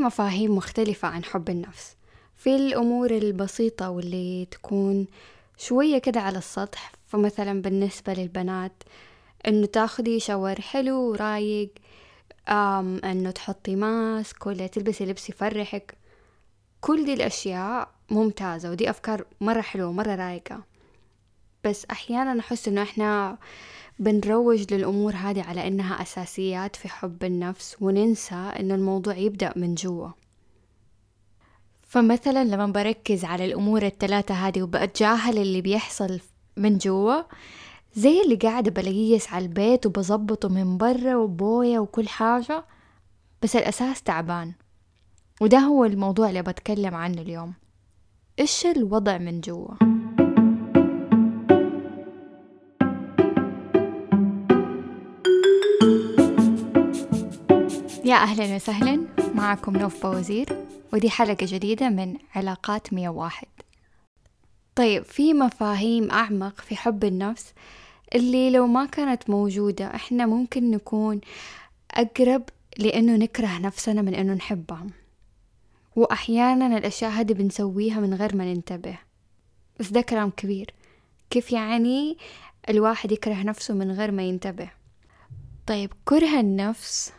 مفاهيم مختلفة عن حب النفس. في الأمور البسيطة واللي تكون شوية كده على السطح فمثلا بالنسبة للبنات إنه تاخدي شاور حلو ورايق أم إنه تحطي ماسك ولا تلبسي لبس يفرحك. كل دي الأشياء ممتازة ودي أفكار مرة حلوة مرة رايقة. بس أحيانا أحس إنه إحنا بنروج للأمور هذه على إنها أساسيات في حب النفس وننسى إنه الموضوع يبدأ من جوا. فمثلا لما بركز على الأمور الثلاثة هذه وبتجاهل اللي بيحصل من جوا زي اللي قاعدة بليس على البيت وبظبطه من برا وبويا وكل حاجة بس الأساس تعبان. وده هو الموضوع اللي بتكلم عنه اليوم. إيش الوضع من جوا؟ يا أهلا وسهلا معكم نوف بوزير ودي حلقة جديدة من علاقات مية واحد. طيب في مفاهيم أعمق في حب النفس اللي لو ما كانت موجودة إحنا ممكن نكون أقرب لأنه نكره نفسنا من أنه نحبها وأحيانا الأشياء هذه بنسويها من غير ما ننتبه. بس ده كلام كبير. كيف يعني الواحد يكره نفسه من غير ما ينتبه؟ طيب كره النفس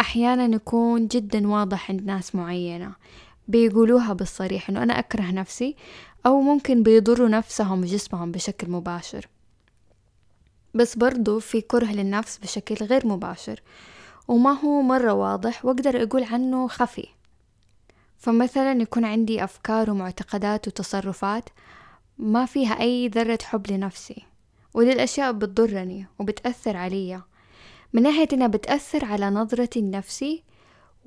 أحيانا يكون جدا واضح عند ناس معينة بيقولوها بالصريح إنه أنا أكره نفسي أو ممكن بيضروا نفسهم وجسمهم بشكل مباشر. بس برضو في كره للنفس بشكل غير مباشر وما هو مرة واضح وأقدر أقول عنه خفي. فمثلا يكون عندي أفكار ومعتقدات وتصرفات ما فيها أي ذرة حب لنفسي ودي الأشياء بتضرني وبتأثر علي. من ناحية إنها بتأثر على نظرتي لنفسي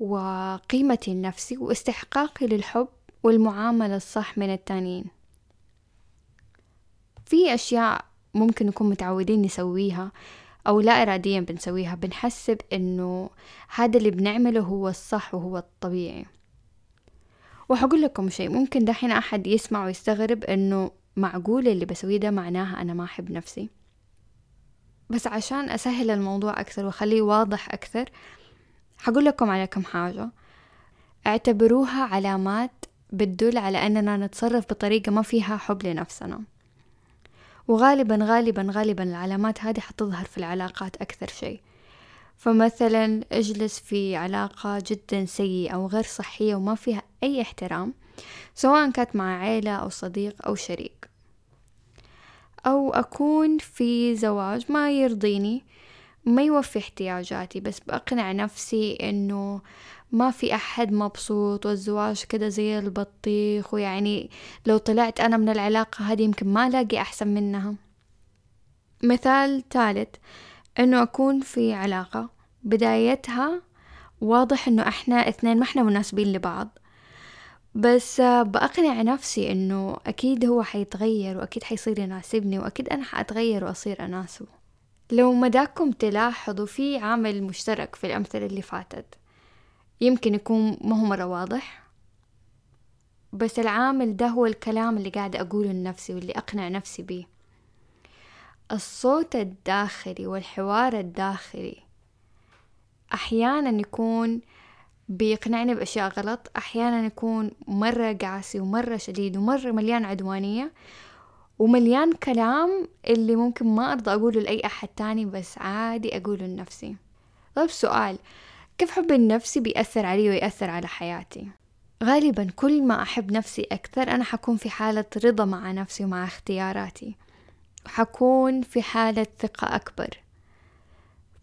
وقيمتي النفسي واستحقاقي للحب والمعاملة الصح من التانيين. في أشياء ممكن نكون متعودين نسويها أو لا إراديا بنسويها بنحسب إنه هذا اللي بنعمله هو الصح وهو الطبيعي. وحقول لكم شيء ممكن دحين أحد يسمع ويستغرب إنه معقول اللي بسويه ده معناها أنا ما أحب نفسي؟ بس عشان أسهل الموضوع أكثر وأخليه واضح أكثر حقول لكم على كم حاجة. اعتبروها علامات بتدل على أننا نتصرف بطريقة ما فيها حب لنفسنا. وغالبا غالبا غالبا العلامات هذه حتظهر في العلاقات أكثر شيء. فمثلا اجلس في علاقة جدا سيئة أو غير صحية وما فيها أي احترام سواء كانت مع عيلة أو صديق أو شريك. أو أكون في زواج ما يرضيني ما يوفي احتياجاتي بس بقنع نفسي إنه ما في أحد مبسوط والزواج كده زي البطيخ. ويعني لو طلعت أنا من العلاقة هذه يمكن ما ألاقي أحسن منها. مثال ثالث إنه أكون في علاقة بدايتها واضح إنه إحنا اثنين ما إحنا مناسبين لبعض. بس بأقنع نفسي إنه أكيد هو حيتغير وأكيد حيصير يناسبني وأكيد أنا حأتغير وأصير أناسبه لو مداكم تلاحظوا في عامل مشترك في الأمثلة اللي فاتت. يمكن يكون ما هو مرة واضح. بس العامل ده هو الكلام اللي قاعدة أقوله لنفسي واللي أقنع نفسي بيه. الصوت الداخلي والحوار الداخلي أحيانا يكون بيقنعني بأشياء غلط. أحيانا يكون مرة قاسي ومرة شديد ومرة مليان عدوانية ومليان كلام اللي ممكن ما أرضى أقوله لأي أحد تاني بس عادي أقوله لنفسي. طيب سؤال. كيف حب النفسي بيأثر علي ويأثر على حياتي؟ غالبا كل ما أحب نفسي أكثر أنا حكون في حالة رضا مع نفسي ومع اختياراتي. حكون في حالة ثقة أكبر.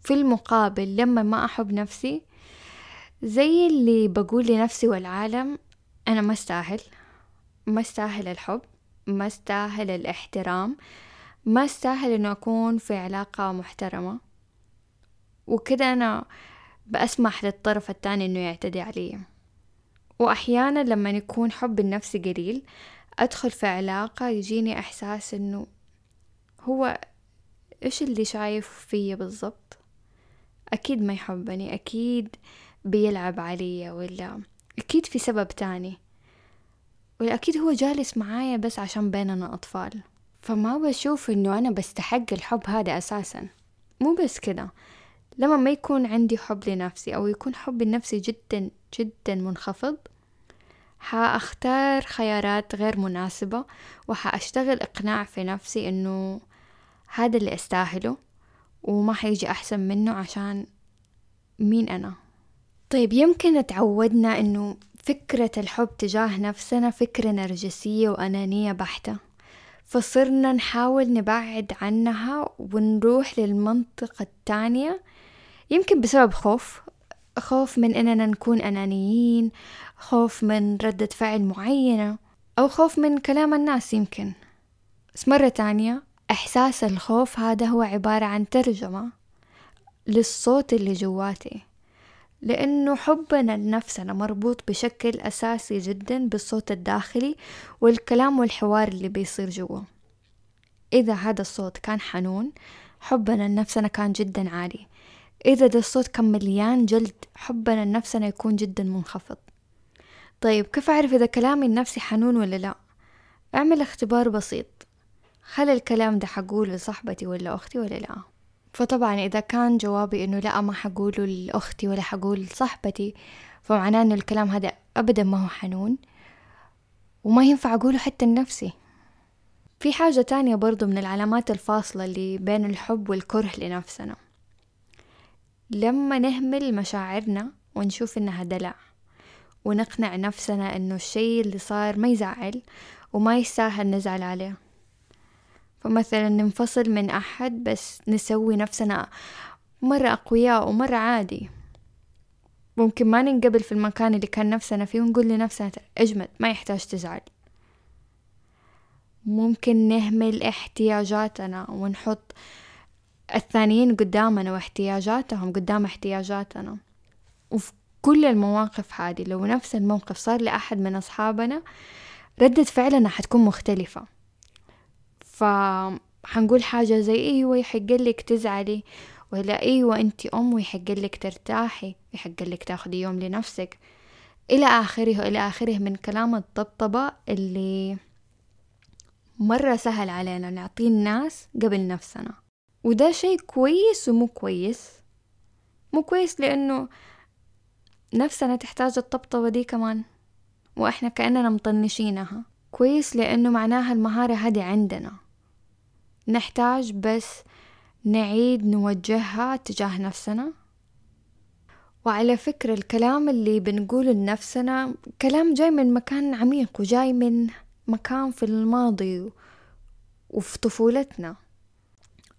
في المقابل لما ما أحب نفسي زي اللي بقول لنفسي والعالم أنا ما استاهل. ما استاهل الحب ما استاهل الاحترام ما استاهل إنه أكون في علاقة محترمة. وكده أنا بأسمح للطرف التاني إنه يعتدي علي. وأحيانا لما يكون حب النفس قليل أدخل في علاقة يجيني إحساس إنه هو إيش اللي شايف فيا بالضبط؟ أكيد ما يحبني أكيد بيلعب علي ولا أكيد في سبب تاني. ولا أكيد هو جالس معايا بس عشان بيننا أطفال. فما بشوف إنه أنا بستحق الحب هذا أساسا. مو بس كده. لما ما يكون عندي حب لنفسي أو يكون حبي لنفسي جدا جدا منخفض حأختار خيارات غير مناسبة وحأشتغل إقناع في نفسي إنه هذا اللي أستاهله وما حيجي أحسن منه عشان مين أنا. طيب يمكن تعودنا إنه فكرة الحب تجاه نفسنا فكرة نرجسية وأنانية بحتة. فصرنا نحاول نبعد عنها ونروح للمنطقة التانية يمكن بسبب خوف. خوف من إننا نكون أنانيين خوف من ردة فعل معينة أو خوف من كلام الناس يمكن. بس مرة تانية إحساس الخوف هذا هو عبارة عن ترجمة للصوت اللي جواتي. لأنه حبنا لنفسنا مربوط بشكل أساسي جدا بالصوت الداخلي والكلام والحوار اللي بيصير جوا. إذا هذا الصوت كان حنون حبنا لنفسنا كان جدا عالي. إذا ده الصوت كان مليان جلد حبنا لنفسنا يكون جدا منخفض. طيب كيف أعرف إذا كلامي النفسي حنون ولا لا؟ أعمل اختبار بسيط. هل الكلام ده حقوله لصاحبتي ولا أختي ولا لا؟ فطبعا إذا كان جوابي إنه لا ما حقوله لأختي ولا حقول لصاحبتي فمعناه إنه الكلام هذا أبدا ما هو حنون وما ينفع أقوله حتى لنفسي. في حاجة تانية برضو من العلامات الفاصلة اللي بين الحب والكره لنفسنا. لما نهمل مشاعرنا ونشوف إنها دلع ونقنع نفسنا إنه الشي اللي صار ما يزعل وما يستاهل نزعل عليه. فمثلا ننفصل من أحد بس نسوي نفسنا مرة أقوياء ومرة عادي. ممكن ما ننقبل في المكان اللي كان نفسنا فيه ونقول لنفسنا اجمد ما يحتاج تزعل. ممكن نهمل احتياجاتنا ونحط الثانيين قدامنا واحتياجاتهم قدام احتياجاتنا. وفي كل المواقف هذه لو نفس الموقف صار لأحد من أصحابنا ردة فعلنا حتكون مختلفة. فحنقول حاجة زي أيوة يحقلك تزعلي ولا أيوة أنتي أم ويحقلك ترتاحي يحقلك تاخدي يوم لنفسك. إلى آخره إلى آخره من كلام الطبطبة اللي مرة سهل علينا نعطيه الناس قبل نفسنا. وده شي كويس ومو كويس. مو كويس لأنه نفسنا تحتاج الطبطبة دي كمان وإحنا كأننا مطنشينها. كويس لأنه معناها المهارة هذه عندنا. نحتاج بس نعيد نوجهها تجاه نفسنا. وعلى فكرة الكلام اللي بنقوله لنفسنا كلام جاي من مكان عميق وجاي من مكان في الماضي وفي طفولتنا.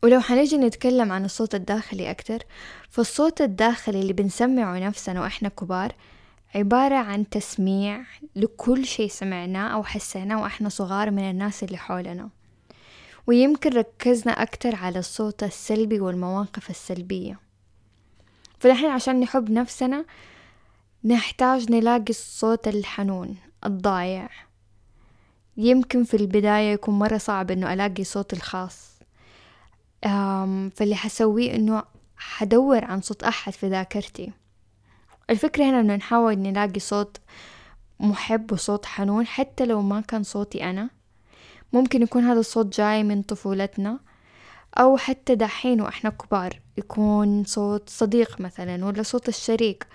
ولو حنجي نتكلم عن الصوت الداخلي أكتر فالصوت الداخلي اللي بنسمعه نفسنا وإحنا كبار عبارة عن تسميع لكل شي سمعناه أو حسيناه وإحنا صغار من الناس اللي حولنا. ويمكن ركزنا أكتر على الصوت السلبي والمواقف السلبية. فنحن عشان نحب نفسنا نحتاج نلاقي الصوت الحنون الضايع. يمكن في البداية يكون مرة صعب إنه ألاقي صوتي الخاص. فاللي حسويه إنه حدور عن صوت أحد في ذاكرتي. الفكرة هنا إنه نحاول نلاقي صوت محب وصوت حنون حتى لو ما كان صوتي أنا. ممكن يكون هذا الصوت جاي من طفولتنا أو حتى دحين وإحنا كبار يكون صوت صديق مثلا ولا صوت الشريك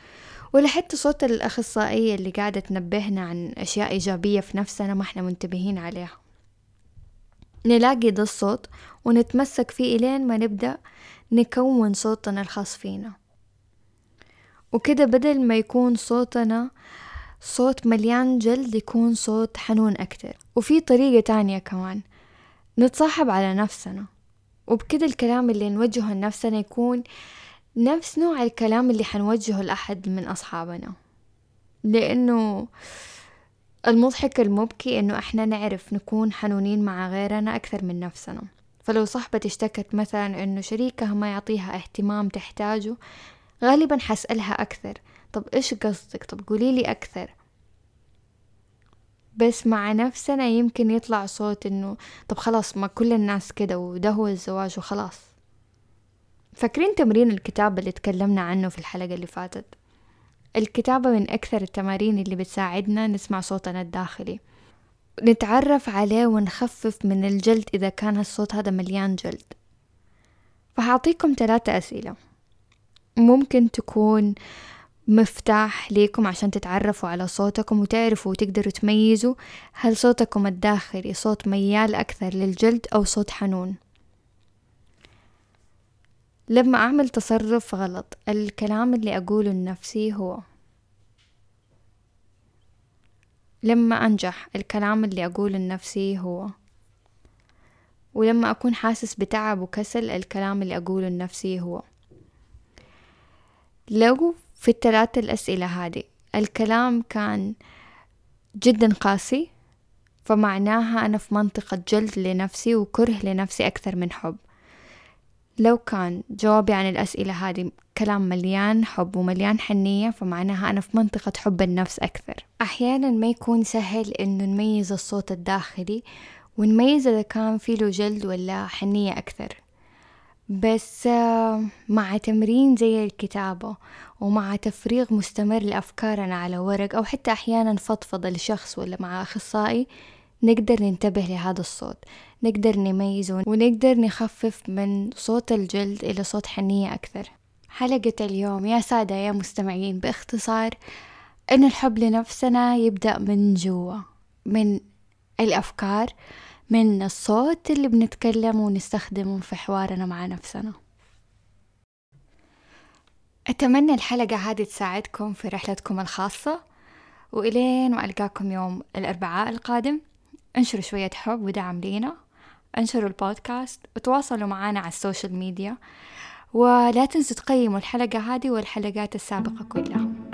ولا حتى صوت الأخصائية اللي قاعدة تنبهنا عن أشياء إيجابية في نفسنا ما إحنا منتبهين عليها. نلاقي ده الصوت ونتمسك فيه إلين ما نبدأ نكون صوتنا الخاص فينا. وكده بدل ما يكون صوتنا صوت مليان جلد يكون صوت حنون أكتر. وفي طريقة تانية كمان. نتصاحب على نفسنا. وبكده الكلام اللي نوجهه لنفسنا يكون نفس نوع الكلام اللي حنوجهه لأحد من أصحابنا. لأنه المضحك المبكي إنه إحنا نعرف نكون حنونين مع غيرنا أكثر من نفسنا. فلو صاحبتي اشتكت مثلا إنه شريكها ما يعطيها اهتمام تحتاجه غالبا حسألها أكثر. طب إيش قصدك؟ طب قوليلي أكثر. بس مع نفسنا يمكن يطلع صوت إنه طب خلاص ما كل الناس كده وده هو الزواج وخلاص. فاكرين تمرين الكتابة اللي تكلمنا عنه في الحلقة اللي فاتت؟ الكتابة من أكثر التمارين اللي بتساعدنا نسمع صوتنا الداخلي. نتعرف عليه ونخفف من الجلد إذا كان الصوت هذا مليان جلد. فهعطيكم ثلاثة أسئلة. ممكن تكون مفتاح ليكم عشان تتعرفوا على صوتكم وتعرفوا وتقدروا تميزوا هل صوتكم الداخلي صوت ميال أكثر للجلد أو صوت حنون. لما أعمل تصرف غلط الكلام اللي أقوله لنفسي هو لما أنجح الكلام اللي أقوله لنفسي هو ولما أكون حاسس بتعب وكسل الكلام اللي أقوله لنفسي هو. لو في الثلاث الأسئلة هذه. الكلام كان جدا قاسي فمعناها أنا في منطقة جلد لنفسي وكره لنفسي أكثر من حب. لو كان جوابي عن الأسئلة هذه كلام مليان حب ومليان حنية فمعناها أنا في منطقة حب النفس أكثر. أحيانا ما يكون سهل إنه نميز الصوت الداخلي ونميز إذا كان فيه له جلد ولا حنية أكثر. بس آه، مع تمرين زي الكتابة ومع تفريغ مستمر لأفكارنا على ورق أو حتى أحيانا فضفضة لشخص ولا مع أخصائي نقدر ننتبه لهذا الصوت نقدر نميزه ونقدر نخفف من صوت الجلد إلى صوت حنية أكثر. حلقة اليوم يا سادة يا مستمعين باختصار إن الحب لنفسنا يبدأ من جوا من الأفكار من الصوت اللي بنتكلم ونستخدمه في حوارنا مع نفسنا. أتمنى الحلقة هذه تساعدكم في رحلتكم الخاصة وإلين ما ألقاكم يوم الأربعاء القادم انشروا شوية حب ودعم لينا انشروا البودكاست وتواصلوا معنا على ال social media ولا تنسوا تقيموا الحلقة هذه والحلقات السابقة كلها.